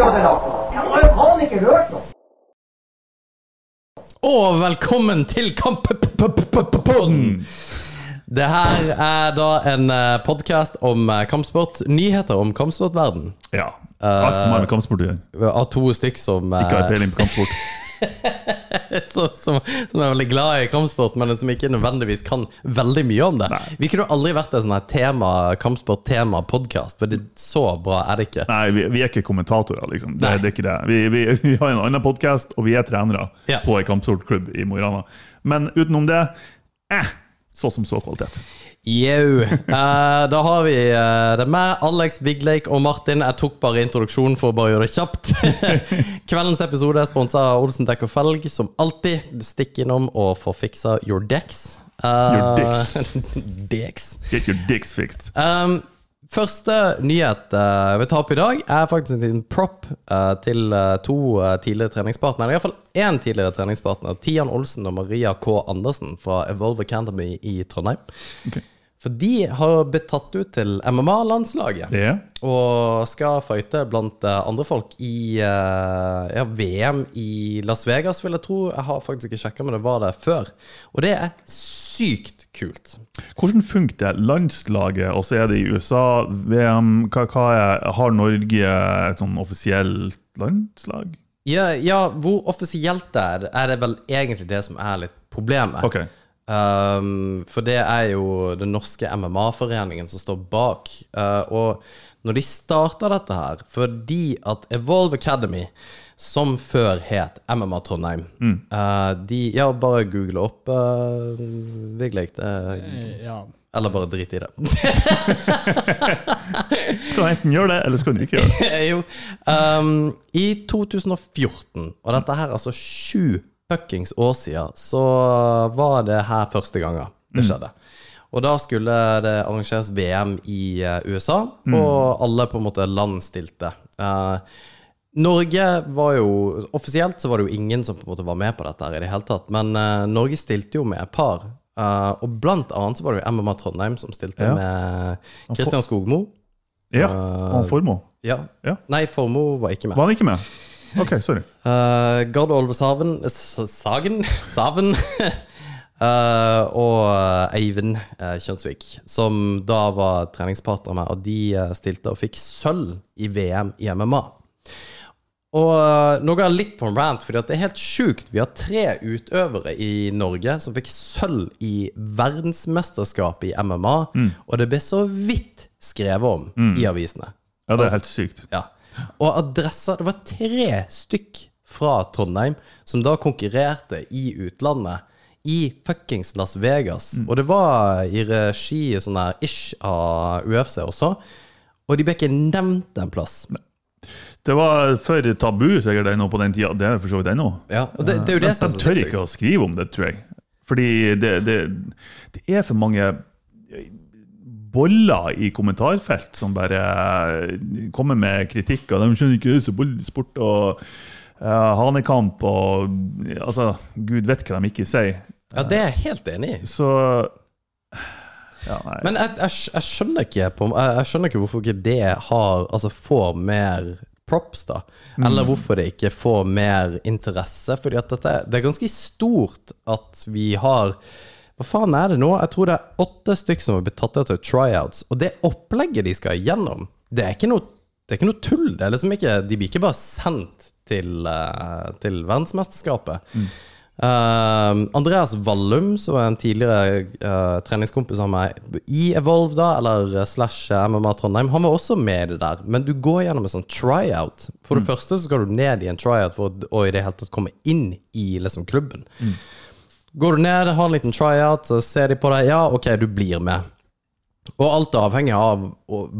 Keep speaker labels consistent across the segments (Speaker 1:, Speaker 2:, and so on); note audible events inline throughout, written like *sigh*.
Speaker 1: ødelagt. Jeg har faen ikke hørt noe.
Speaker 2: Og velkommen til Kamppodden! Det her er da en podkast om eh, kampsport. Nyheter om kampsportverden.
Speaker 3: Ja. Alt som har med kampsport å gjøre.
Speaker 2: Av to stykk som, eh,
Speaker 3: Ikke har peiling på kampsport. *laughs* *laughs*
Speaker 2: som, som, som er veldig glad i kampsport, men som ikke nødvendigvis kan veldig mye om det.
Speaker 3: Nei.
Speaker 2: Vi kunne aldri vært en sånn tema, kampsport-tema-podkast, for det, så bra er det ikke.
Speaker 3: Nei, vi, vi er ikke kommentatorer, liksom. Det, det er ikke det. Vi, vi, vi har en annen podkast, og vi er trenere
Speaker 2: Ja.
Speaker 3: på en kampsportklubb i Mo i Rana. Men utenom det eh, så som så kvalitet.
Speaker 2: Jau. Uh, da har vi uh, det med Alex, Vigleik og Martin. Jeg tok bare introduksjonen for å bare gjøre det kjapt. *laughs* Kveldens episode er sponsa av Olsen Dekk og Felg, som alltid. Stikk innom og få fiksa your decks. Uh,
Speaker 3: Your *laughs*
Speaker 2: decks.
Speaker 3: Get your dicks fixed.
Speaker 2: Um, første nyhet eh, jeg vil ta opp i dag, er faktisk en prop uh, til uh, to eh, tidligere treningspartnere. Iallfall én tidligere treningspartner. Tian Olsen og Maria K. Andersen fra Evolve Academy i Trondheim.
Speaker 3: Ok.
Speaker 2: For de har blitt tatt ut til MMA-landslaget.
Speaker 3: Er
Speaker 2: Og skal fighte blant eh, andre folk i eh, ja, VM i Las Vegas, vil jeg tro. Jeg har faktisk ikke sjekka, men det var det før. Og det er sykt kult.
Speaker 3: Hvordan funker det? Landslaget, og så er det i USA, VM hva, hva er, Har Norge et sånn offisielt landslag?
Speaker 2: Ja, ja, hvor offisielt det er, er det vel egentlig det som er litt problemet.
Speaker 3: Ok.
Speaker 2: Um, for det er jo den norske MMA-foreningen som står bak. Uh, og når de starta dette her, fordi at Evolve Academy, som før het MMA Trondheim uh, de, Ja, bare google opp uh, Vigleik.
Speaker 4: Ja.
Speaker 2: Eller bare drit i det. *laughs*
Speaker 3: Skal enten gjøre det, eller skal du ikke gjøre det? *laughs*
Speaker 2: jo. Um, I 2014, og dette her er altså sju fuckings år siden, så var det her første gangen det skjedde. Og da skulle det arrangeres VM i eh, USA, og alle på en måte land stilte. Uh, Norge var jo Offisielt så var det jo ingen som på en måte var med på dette her i det hele tatt, men uh, Norge stilte jo med et par. Uh, og blant annet så var det jo MMA Trondheim som stilte
Speaker 3: Ja.
Speaker 2: med Kristian Skogmo.
Speaker 3: Ja. Og Formo.
Speaker 2: Ja.
Speaker 3: Ja.
Speaker 2: Nei, Formo var ikke med.
Speaker 3: Var han ikke med? Ok, sorry.
Speaker 2: Uh, Gard Olvesaven Sagen? *laughs* Saven. uh, *laughs* og Eivind uh, Kjønsvik, som da var treningspartner med, og de eh, stilte og fikk sølv i VM i MMA. Og eh, nå går jeg litt på en rant, fordi at det er helt sjukt. Vi har tre utøvere i Norge som fikk sølv i verdensmesterskapet i MMA, og det ble så vidt skrevet om i avisene.
Speaker 3: Ja, det er helt sykt.
Speaker 2: Ja. Og adressa Det var tre stykk fra Trondheim som da konkurrerte i utlandet. I fuckings Las Vegas. Og det var i regi sånn her ish av UFC også. Og de ble ikke nevnt en plass.
Speaker 3: Det var for tabu sikkert ennå på den tida. Det er for så vidt ennå.
Speaker 2: Ja, og det, det er jo det
Speaker 3: De
Speaker 2: som så
Speaker 3: tør ikke å skrive om det, tror jeg. Fordi det, det, det er for mange boller i kommentarfelt som bare kommer med kritikk. Og de skjønner ikke bollsport og uh, hanekamp og Altså, gud vet hva de ikke sier.
Speaker 2: Ja, det er jeg helt enig i.
Speaker 3: Så ja.
Speaker 2: Men jeg, jeg, jeg skjønner ikke på, jeg, skjønner ikke hvorfor ikke det har Altså får mer props, da. Eller hvorfor det ikke får mer interesse. Fordi at dette Det er ganske stort at vi har Hva faen er det nå? Jeg tror det er åtte stykker som har blitt tatt etter tryouts. Og det opplegget de skal igjennom, det er ikke noe, det er ikke noe tull. Det er liksom ikke De blir ikke bare sendt til, eh, til verdensmesterskapet. Uh, Andreas Vallum, som er en tidligere uh, treningskompis av meg i Evolve, da, eller uh, slash MMA Trondheim, han var også med i det der. Men du går gjennom en sånn tryout. For det første så skal du ned i en tryout for å, i det hele tatt komme inn i liksom klubben. Går du ned, har en liten tryout, så ser de på deg. Ja, ok, du blir med. Og alt er avhengig av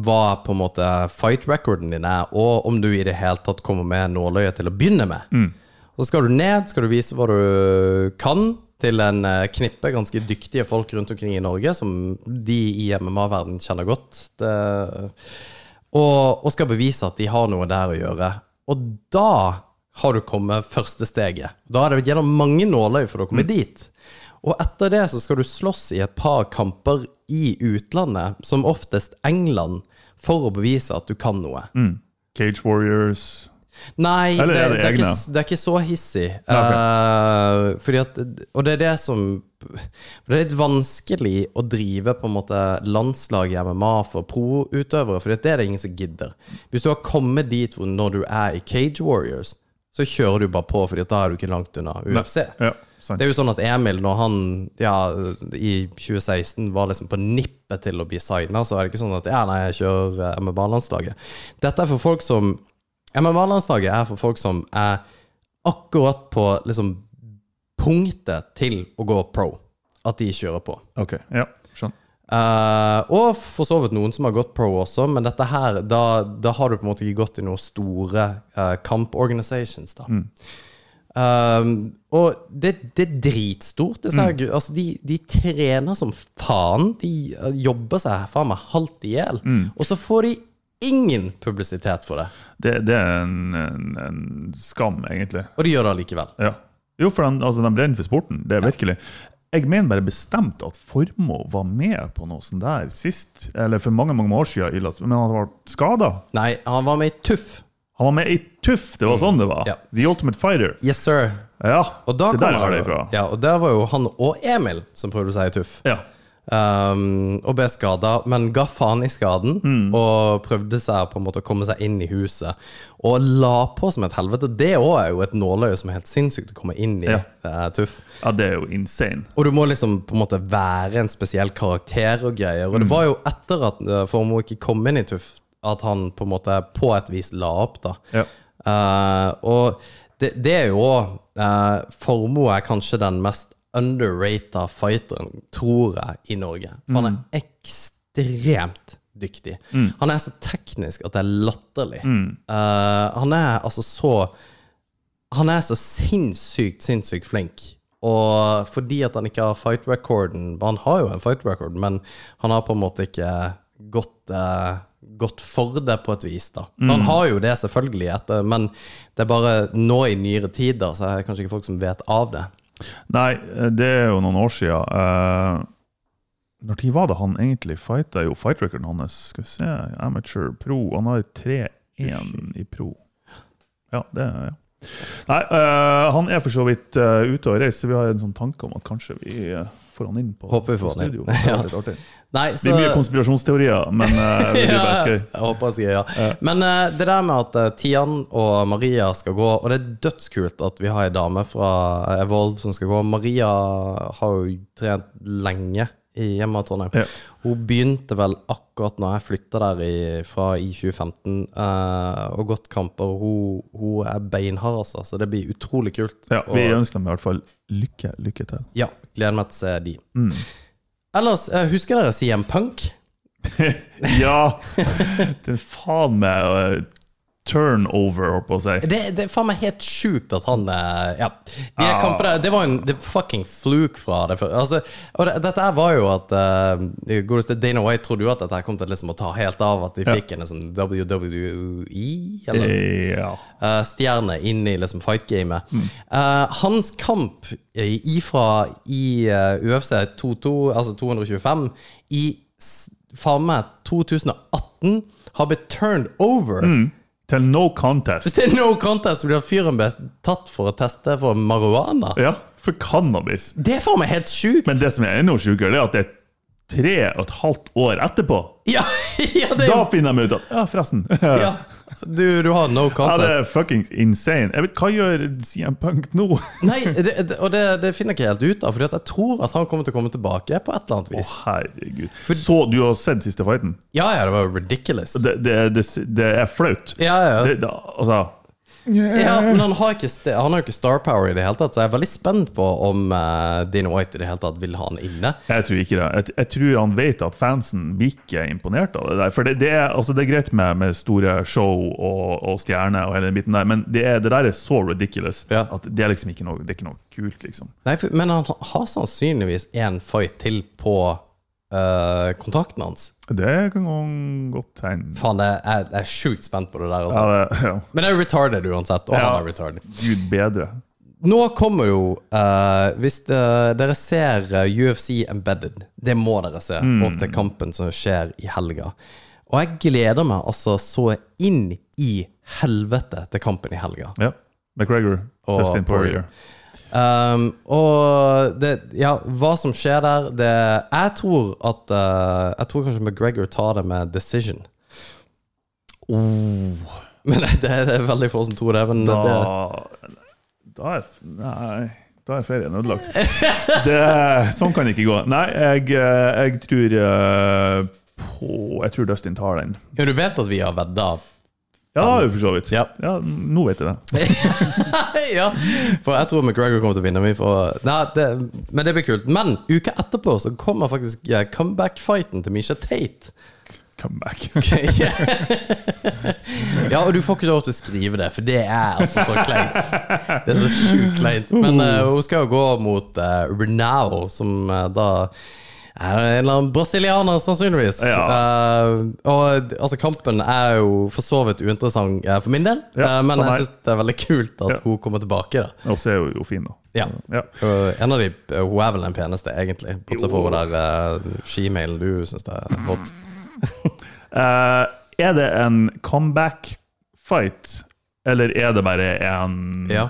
Speaker 2: hva på en måte fight recorden din er, og om du i det hele tatt kommer med nåløyet til å begynne med. Så skal du ned, skal du vise hva du kan til en eh, knippe ganske dyktige folk rundt omkring i Norge, som de i MMA-verden kjenner godt. Det, og, og skal bevise at de har noe der å gjøre. Og da har du kommet første steget. Da er det gjennom mange nåløy for å komme dit. Og etter det så skal du slåss i et par kamper i utlandet, som oftest England, for å bevise at du kan noe.
Speaker 3: Cage Warriors
Speaker 2: Nei, det,
Speaker 3: Eller
Speaker 2: det,
Speaker 3: er det
Speaker 2: er ikke, det er ikke så hissig. Okay. Uh, at, og det er det som Det er litt vanskelig å drive på en måte landslag i MMA for pro-utøvere, for det er det ingen som gidder. Hvis du har kommet dit hvor når du er i Cage Warriors, så kjører du bare på, Fordi da er du ikke langt unna UFC.
Speaker 3: Ja.
Speaker 2: Det er jo sånn at Emil, når han ja, i 2016 var liksom på nippet til å bli signa, så er det ikke sånn at ja, nei, jeg kjører eh, MMA-landslaget. Dette er for folk som MMA-landslaget er for folk som er akkurat på liksom punktet til å gå pro. At de kjører på.
Speaker 3: Ok, ja,
Speaker 2: Eh, og for så vidt noen som har gått pro også, men dette her, da, da har du på en måte ikke gått i noen store uh, kamporganisations, da. Um, og det, det er dritstort. Det gu- altså de, de trener som faen. De eh, jobber seg faen meg halvt i hjel. Og så får de ingen publisitet for det.
Speaker 3: Det, det er en, en, en skam, egentlig.
Speaker 2: Og de gjør det allikevel.
Speaker 3: Ja. Jo, for de, altså, de brenner for sporten. Det er virkelig. Jeg mener bare bestemt at Formoe var med på noe sånt der sist, eller for mange mange år siden, men han var skada.
Speaker 2: Nei, han var med i Tuff.
Speaker 3: Han var med i Tuff, det var sånn det var.
Speaker 2: Ja.
Speaker 3: The Ultimate Fighter.
Speaker 2: Yes, sir.
Speaker 3: Ja,
Speaker 2: Og da
Speaker 3: det der
Speaker 2: han-
Speaker 3: det ifra.
Speaker 2: Ja, og der var jo han og Emil som prøvde seg i Tuff.
Speaker 3: Ja.
Speaker 2: Um, og ble skada, men ga faen i skaden
Speaker 3: Mm.
Speaker 2: og prøvde seg på en måte å komme seg inn i huset. Og la på som et helvete. Det òg er jo et nåløye som er helt sinnssykt å komme inn i.
Speaker 3: Ja.
Speaker 2: eh, tuff.
Speaker 3: ja, det er jo insane.
Speaker 2: Og du må liksom på en måte være en spesiell karakter og greier. Og det
Speaker 3: Mm.
Speaker 2: var jo etter at uh, Formoe ikke kom inn i Tuff, at han på en måte på et vis la opp, da.
Speaker 3: Ja.
Speaker 2: Uh, og det, det er jo òg uh, Formoe er kanskje den mest underrata fighteren, tror jeg, i Norge. For han er ekstremt dyktig. Han er så teknisk at det er latterlig. Eh, han er altså så Han er så sinnssykt, sinnssykt flink. Og fordi at han ikke har fight recorden Han har jo en fight record, men han har på en måte ikke gått, uh, gått for det på et vis, da. Han har jo det selvfølgelig, etter, men det er bare nå i nyere tider så er det kanskje ikke folk som vet av det.
Speaker 3: Nei, det er jo noen år siden. Uh, når tid var det han egentlig fighta? Jo, fight recorden hans Skal vi se, amateur pro. Han har 3-1 i pro. Ja, det er ja. Nei, uh, han er for så vidt uh, ute og reiser. Vi har en sånn tanke om at kanskje vi eh, får han inn på,
Speaker 2: Håper vi får han inn.
Speaker 3: Det *laughs*
Speaker 2: Ja.
Speaker 3: artig.
Speaker 2: Nei,
Speaker 3: Det blir mye konspirasjonsteorier, men uh, *laughs* det blir bare skøy.
Speaker 2: jeg håper jeg ja. ja. Men uh, det der med at uh, Tian og Maria skal gå, og det er dødskult at vi har ei dame fra Evolve som skal gå. Maria har jo trent lenge hjemme i Trondheim.
Speaker 3: Ja.
Speaker 2: Hun begynte vel akkurat når jeg flytta der i, fra i 2015, eh, og gått kamper. Hun, hun er beinhard, altså, så det blir utrolig kult.
Speaker 3: Ja, vi
Speaker 2: Og-
Speaker 3: ønsker dem i hvert fall lykke, lykke til.
Speaker 2: ja, gleder meg til å se de.
Speaker 3: Mm.
Speaker 2: Ellers, eh, husker dere CM Punk? *laughs*
Speaker 3: Ja! Det er faen meg uh, turnover, holdt på å si.
Speaker 2: Det, det er faen meg helt sjukt at han eh, Ja. De
Speaker 3: Ah.
Speaker 2: kampene Det var en det fucking fluke fra det. Altså, og det, dette var jo at uh, Godeste Dana White trodde jo at dette kom til liksom å ta helt av. At de
Speaker 3: Ja.
Speaker 2: fikk en liksom WWE eller
Speaker 3: Ja.
Speaker 2: uh, stjerne inn i liksom fight-gamet.
Speaker 3: Mm.
Speaker 2: Uh, hans kamp ifra i uh, UFC 22, altså 225 i faen meg 2018 har blitt turned over.
Speaker 3: Til no contest.
Speaker 2: Er no contest blir fyren ble tatt for å teste for marihuana.
Speaker 3: Ja, for cannabis.
Speaker 2: Det er faen meg helt sjukt!
Speaker 3: Men det som er enda sjukere, er at det er tre og et halvt år etterpå.
Speaker 2: Ja, *laughs* ja, det
Speaker 3: Da finner de ut at Ja, forresten. *laughs* Ja.
Speaker 2: Du, du har no contest.
Speaker 3: Ja, det er fuckings insane. Jeg vet, Hva gjør CM Punk nå? *laughs*
Speaker 2: Nei, det, det, og det, det finner jeg ikke helt ut av, Fordi jeg tror at han kommer til å komme tilbake på et eller annet vis.
Speaker 3: Å, herregud. Så du har sett siste fighten?
Speaker 2: Ja, ja, det var ridiculous.
Speaker 3: Det, er flaut.
Speaker 2: Ja, ja.
Speaker 3: Altså,
Speaker 2: Ja, men han har, ikke, han har jo ikke star power i det hele tatt, så jeg er veldig spent på om uh, Dana White i det hele tatt vil ha han inne.
Speaker 3: Jeg tror ikke det. Jeg, jeg tror han vet at fansen blir ikke imponert av det der. For det, det, er, altså det er greit med, med store show og, og stjerner og hele den biten der, men det, er, det der er så ridiculous
Speaker 2: Ja.
Speaker 3: at det er liksom ikke noe, det er ikke noe kult, liksom.
Speaker 2: Nei, for, men han har sannsynligvis én fight til på uh, kontakten hans.
Speaker 3: Det kan godt hende.
Speaker 2: Faen, jeg, jeg er sjukt spent på det der. Altså.
Speaker 3: Ja, det, ja.
Speaker 2: Men det er retarded uansett, og
Speaker 3: Ja.
Speaker 2: han er retarded.
Speaker 3: Gud bedre.
Speaker 2: Nå kommer jo uh, Hvis det, dere ser eh, UFC Embedded, det må dere se, opp til kampen som skjer i helga. Og jeg gleder meg altså så inn i helvete til kampen i helga.
Speaker 3: Ja. McGregor,
Speaker 2: Og
Speaker 3: Justin Poirier.
Speaker 2: Poirier. Um, og det, ja, hva som skjer der det, Jeg tror at uh, Jeg tror kanskje McGregor tar det med decision. Men det, det er veldig få som tror det. Men det,
Speaker 3: Da, da er Nei, da er ferien ødelagt. Det, sånn kan det ikke gå. Nei, jeg, eh, jeg tror eh, på Jeg tror Dustin tar den.
Speaker 2: ja, du vet at vi har vedda
Speaker 3: Ja, for så vidt.
Speaker 2: Ja.
Speaker 3: nå vet jeg det. *laughs*
Speaker 2: ja, for jeg tror McGregor kommer til å vinne. Meg for, nei, det, men det blir kult. Men uka etterpå så kommer faktisk ja, comeback-fighten til Misha Tate.
Speaker 3: Comeback. *laughs* *laughs*
Speaker 2: ja, og du får ikke lov til å skrive det, for det er altså så kleint. Det er så sjukt kleint. Men uh, hun skal jo gå mot uh, Renau, som uh, da en eller annen brasilianer, sannsynligvis.
Speaker 3: Ja.
Speaker 2: Uh, og altså, kampen er jo for så vidt uinteressant uh, for min del,
Speaker 3: Ja,
Speaker 2: uh, men jeg syns det er veldig kult at
Speaker 3: Ja.
Speaker 2: hun kommer tilbake. da
Speaker 3: Og så er hun jo fin, da.
Speaker 2: Ja. En av de, Hun er vel den peneste, egentlig. Bortsett fra hun der uh, skimailen du syns er hot. *laughs*
Speaker 3: Eh, er det en comeback-fight, eller er det bare en
Speaker 2: Ja.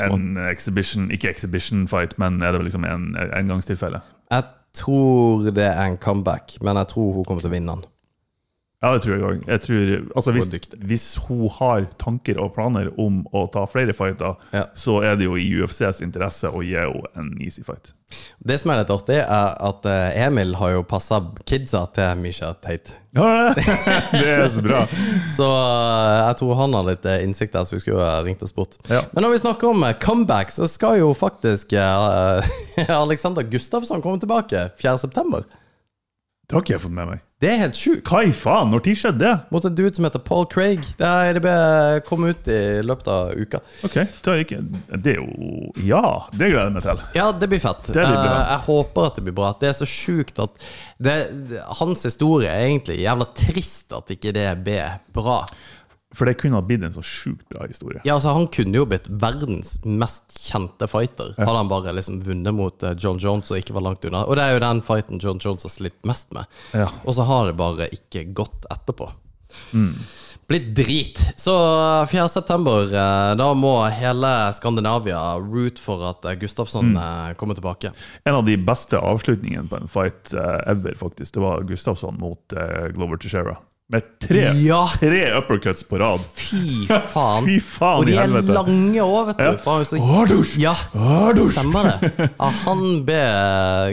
Speaker 3: En exhibition, ikke exhibition-fight, men er det liksom en engangstilfelle?
Speaker 2: Jeg tror det er en comeback, men jeg tror hun kommer til å vinne den.
Speaker 3: Ja, det tror jeg òg. Altså, hvis, hvis hun har tanker og planer om å ta flere fighter,
Speaker 2: Ja.
Speaker 3: så er det jo i UFCs interesse å gi henne en easy fight.
Speaker 2: Det som er litt artig, er at eh, Emil har jo passa kidsa til Misha Tate.
Speaker 3: Ja, *laughs* det er så bra. *laughs*
Speaker 2: Så eh, jeg tror han har litt eh, innsikt der, så vi skulle ringt og spurt.
Speaker 3: Ja.
Speaker 2: Men når vi snakker om comeback, så skal jo faktisk *laughs* Alexander Gustafsson komme tilbake 4.9.
Speaker 3: Det har ikke jeg fått med meg.
Speaker 2: Det er helt sjukt.
Speaker 3: Hva i faen? Når tid skjedde det?
Speaker 2: Mot en dude som heter Paul Craig. Det ble- kom ut i løpet av uka.
Speaker 3: Ok, det er, ikke, det er jo Ja, det gleder jeg meg til.
Speaker 2: Ja, det blir fett.
Speaker 3: Det blir bra.
Speaker 2: Eh, jeg håper at det blir bra. Det er så sjukt at det, Hans historie er egentlig jævla trist at ikke det ble bra.
Speaker 3: For det kunne ha blitt en så sjukt bra historie.
Speaker 2: Ja, altså Han kunne jo blitt verdens mest kjente fighter. Hadde han bare liksom vunnet mot eh, John Jones og ikke var langt unna. Og det er jo den fighten John Jones har slitt mest med.
Speaker 3: Ja.
Speaker 2: Og så har det bare ikke gått etterpå.
Speaker 3: Mm.
Speaker 2: Blitt drit. Så 4. september, eh, da må hele Skandinavia root for at eh, Gustafsson
Speaker 3: Mm.
Speaker 2: eh, kommer tilbake.
Speaker 3: En av de beste avslutningene på en fight eh, ever, faktisk, det var Gustafsson mot eh, Glover Teixeira. Med tre,
Speaker 2: Ja.
Speaker 3: tre uppercuts på rad.
Speaker 2: Fy *laughs* faen.
Speaker 3: Fy faen
Speaker 2: og de er lange òg, vet du.
Speaker 3: Ja.
Speaker 2: Så-
Speaker 3: Ardush!
Speaker 2: Ja,
Speaker 3: Ardush!
Speaker 2: stemmer det. *laughs* Ja, han be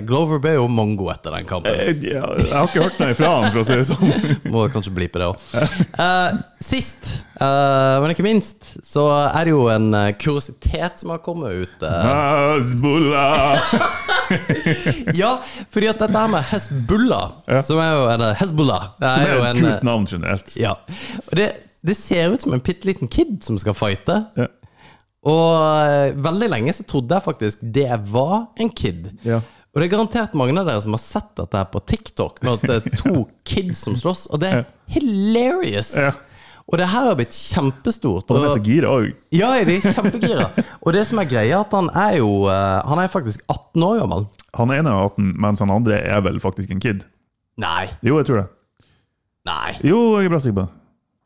Speaker 2: Glover ble jo mongo etter den kampen.
Speaker 3: Jeg, jeg, jeg har ikke hørt noe ifra han, for å si det sånn. *laughs*
Speaker 2: Må kanskje bli på det òg. Sist, uh, men ikke minst, så er det jo en eh, kuriositet som har kommet ut. eh.
Speaker 3: Hezbollah! *laughs*
Speaker 2: ja, fordi at dette her med Hezbollah,
Speaker 3: Ja.
Speaker 2: som er jo en Hezbollah
Speaker 3: Som er et
Speaker 2: en,
Speaker 3: kult navn generelt.
Speaker 2: Ja. Det, det ser ut som en bitte liten kid som skal fighte.
Speaker 3: Ja.
Speaker 2: Og veldig lenge så trodde jeg faktisk det var en kid.
Speaker 3: Ja.
Speaker 2: Og det er garantert mange av dere som har sett dette her på TikTok, med at det er to *laughs* kids som slåss, og det er hilarious!
Speaker 3: Ja.
Speaker 2: Og det her har blitt kjempestort.
Speaker 3: Og det er så gira òg.
Speaker 2: ja, de er kjempegira. Og det som er greia, er at han er jo eh, Han er faktisk 18 år gammel.
Speaker 3: Han ene er 18, mens han andre er vel faktisk en kid.
Speaker 2: Nei.
Speaker 3: Jo, jeg tror det.
Speaker 2: Nei.
Speaker 3: Jo, jeg er bra sikker på det.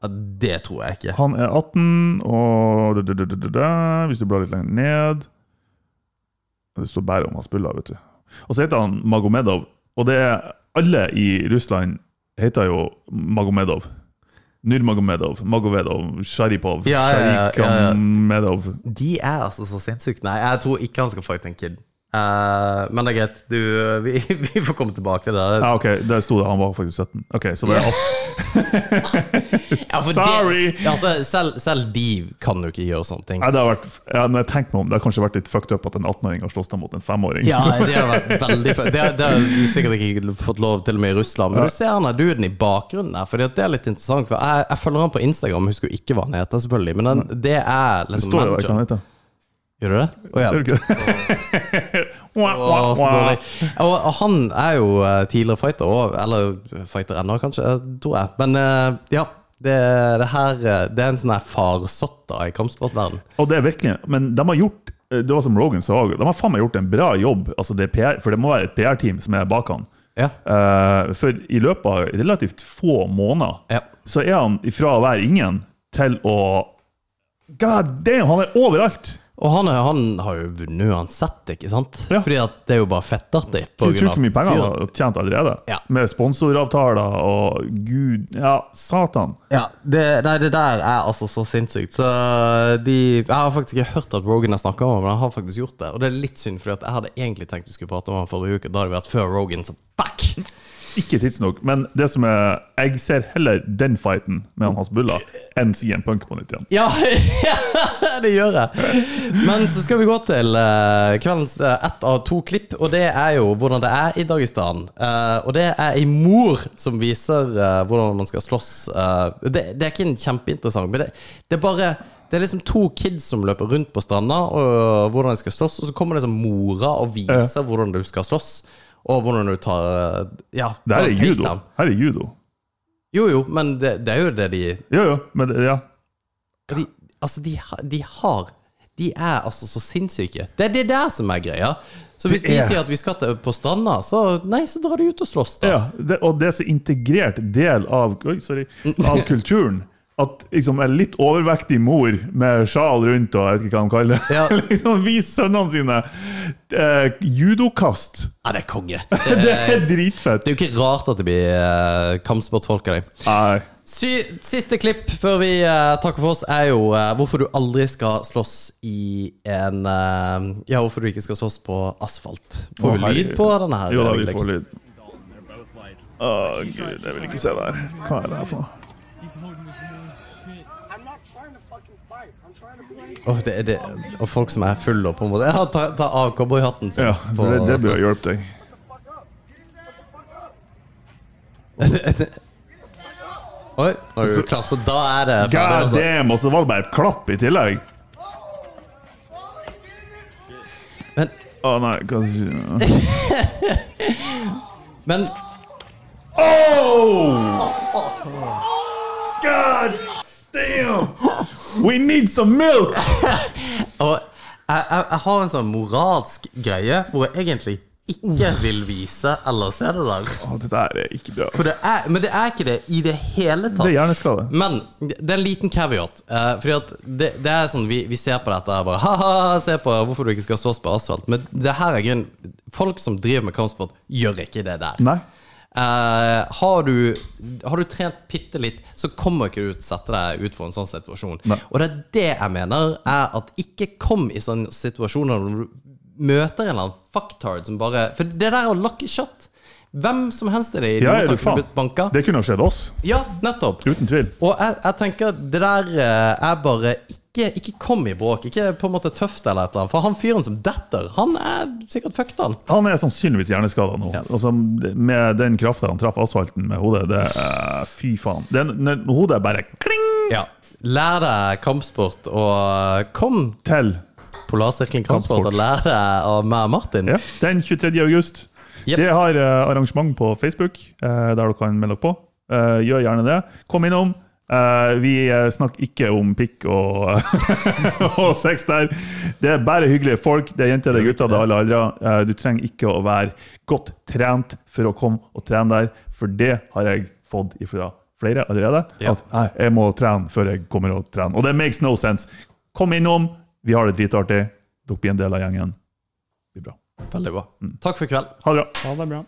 Speaker 2: Ja, Det tror jeg ikke.
Speaker 3: Han er 18, og da, da, da, Hvis du blar litt lenger ned Det står bare om han spiller, vet du. Og så heter han Magomedov. Og det er alle i Russland heter jo Magomedov. Nurmagomedov, Magovedov, Sharipov,
Speaker 2: Ja, ja, ja.
Speaker 3: Sharikamedov.
Speaker 2: De er altså så sinnssyke. Nei, jeg tror ikke han skal fighte en kid. Eh, men det er greit. Du, *laughs* vi, vi får komme tilbake til det.
Speaker 3: Ja, ok, Der sto det han var faktisk 17. Ok, så det er
Speaker 2: Ja, *laughs*
Speaker 3: Sorry!
Speaker 2: Det, altså, selv, selv de kan jo ikke gjøre sånne ting.
Speaker 3: Nei, det har vært, ja, når jeg tenker meg om, det har kanskje vært litt fucked up at en 18-åring har slåss mot en 5-åring.
Speaker 2: Ja, det har vært veldig Det, det har du sikkert ikke fått lov til og med i Russland. Men du ser han der duden i bakgrunnen der, Fordi det er litt interessant. For jeg, jeg følger han på Instagram, husker jo ikke hva han heter, selvfølgelig. Men den, det er liksom Det
Speaker 3: står jo hva han heter.
Speaker 2: Gjør du det? Oh, ja.
Speaker 3: Ser du ikke *laughs* det? Wah,
Speaker 2: så dårlig. Og han er jo eh, tidligere fighter, eller fighter ennå, kanskje, eh, tror jeg. Men eh, ja. Det, det her Det er en sånn farsotta i kampsportverden.
Speaker 3: Og det er virkelig, men de har gjort det var som Rogan sa, de har faen meg gjort en bra jobb. Altså det PR, for det må være et PR-team som er bak han.
Speaker 2: Ja.
Speaker 3: For i løpet av relativt få måneder
Speaker 2: ja.
Speaker 3: så er han ifra å være ingen til å God damn, han er overalt!
Speaker 2: Og han, han har jo vunnet uansett, ikke sant?
Speaker 3: Ja.
Speaker 2: Fordi at det er jo bare fettartig.
Speaker 3: Du
Speaker 2: Tror ikke
Speaker 3: hvor mye penger han har tjent allerede?
Speaker 2: Ja.
Speaker 3: Med sponsoravtaler og gud Ja, satan.
Speaker 2: Ja, det, nei, det der er altså så sinnssykt. Så de Jeg har faktisk ikke hørt at Rogan har snakka om det, men han har faktisk gjort det. Og det er litt synd, for jeg hadde egentlig tenkt vi skulle prate om han forrige uke. Da hadde det vært før Rogan, så back!
Speaker 3: Ikke tidsnok, men det som er Jeg ser heller den fighten med han Hans Bulla enn CM Punk på nytt igjen. *laughs*
Speaker 2: Ja, det gjør jeg. Men så skal vi gå til eh, kveldens eh, ett av to klipp, og det er jo hvordan det er i Dagestan. Eh, og det er ei mor som viser hvordan man skal slåss. Det, det er ikke en kjempeinteressant, men det, det er bare det er liksom to kids som løper rundt på stranda og hvordan de skal slåss, og så kommer liksom mora og viser hvordan du skal slåss, og hvordan du tar eh, Ja,
Speaker 3: Det her er judo. Her er judo.
Speaker 2: Jo, jo, men det, det er jo det de
Speaker 3: Jo, jo, men det- ja.
Speaker 2: de, altså, de, de har De er altså så sinnssyke. Det er det der som er greia. Så hvis de
Speaker 3: er-
Speaker 2: sier at vi skal til, på stranda, så nei, så drar de ut og slåss, da.
Speaker 3: ja det, og det er så integrert del av, oi, sorry, av *laughs* kulturen at liksom en litt overvektig mor med sjal rundt og jeg vet ikke hva de kaller det,
Speaker 2: Ja. *laughs*
Speaker 3: liksom viser sønnene sine eh, judokast.
Speaker 2: Ja, det er konge. *laughs*
Speaker 3: Det
Speaker 2: Det,
Speaker 3: er dritfett.
Speaker 2: det er jo ikke rart at det blir eh, kampsportfolk av deg.
Speaker 3: Nei.
Speaker 2: Siste klipp før vi uh, takker for oss, er jo uh, hvorfor du aldri skal slåss i en uh, Ja, hvorfor du ikke skal slåss på asfalt. Får vi lyd på denne her?
Speaker 3: Jo da, vi får lyd. Å, gud, jeg vil ikke se det her. Hva er det her for noe?
Speaker 4: I'm not trying to fucking fight. I'm
Speaker 2: Åh, det det, og folk som er fulle og på en måte Ja, ta, ta av cowboyhatten sin.
Speaker 3: Ja,
Speaker 2: på
Speaker 3: det, det bør hjelpe deg. *laughs*
Speaker 2: Oi, nå har du klapp, så da er det ferdig.
Speaker 3: God
Speaker 2: Altså.
Speaker 3: damn, og så var det bare et klapp i tillegg.
Speaker 2: Men,
Speaker 3: Å nei, hva *laughs*
Speaker 2: men
Speaker 3: Oh! God damn! We need some milk! *laughs*
Speaker 2: Og jeg, jeg, jeg har en sånn moralsk greie hvor jeg egentlig ikke vil vise eller se det der.
Speaker 3: Å, det der er ikke bra.
Speaker 2: For det er, men det er ikke det i det hele tatt.
Speaker 3: Det er hjerneskade.
Speaker 2: Men det er en liten caveat. Uh, fordi at det, det er sånn Vi, vi ser på dette og bare Ha-ha, se på hvorfor du ikke skal slåss på asfalt. Men det her er grunnen. Folk som driver med kampsport, gjør ikke det der.
Speaker 3: Nei.
Speaker 2: Eh, har, du, har du trent bitte litt, så kommer ikke du til å sette deg ut for en sånn situasjon.
Speaker 3: Nei.
Speaker 2: Og det er det jeg mener, er at ikke kom i sånne situasjoner når du møter en eller annen fucktard som bare For det der er å lucky shot. Hvem som helst i det
Speaker 3: Ja, er du faen.
Speaker 2: banka.
Speaker 3: Det kunne ha skjedd oss.
Speaker 2: Ja, nettopp.
Speaker 3: Uten tvil.
Speaker 2: Og jeg, jeg tenker det der eh, er bare ikke, ikke kom i bråk. Ikke på en måte tøft eller et eller annet. For han fyren som detter, han er sikkert fucked, han.
Speaker 3: Han er sannsynligvis hjerneskada nå.
Speaker 2: Ja.
Speaker 3: Altså, med den krafta han traff asfalten med hodet, det er Fy faen. Det, når hodet bare kling
Speaker 2: Ja. Lær deg kampsport, og kom
Speaker 3: til
Speaker 2: Polarsirkelen kampsport
Speaker 3: Kampsport.
Speaker 2: og lær deg av meg og Martin.
Speaker 3: ja, den 23. august.
Speaker 2: Jep.
Speaker 3: De har eh, arrangement på Facebook, eh, der dere kan melde dere på. Eh, gjør gjerne det. Kom innom. Vi snakker ikke om pikk og, *laughs* og sex der. Det er bare hyggelige folk. Det er jenter, det er gutter, det er alle aldre. Du trenger ikke å være godt trent for å komme og trene der, for det har jeg fått ifra flere allerede.
Speaker 2: Ja.
Speaker 3: At nei, jeg må trene før jeg kommer og trener. Og det makes no sense. Kom innom. Vi har det dritartig. Dere blir en del av gjengen. Det blir bra.
Speaker 2: Veldig bra. Takk for i kveld.
Speaker 3: Ha det bra.
Speaker 5: Ha det bra.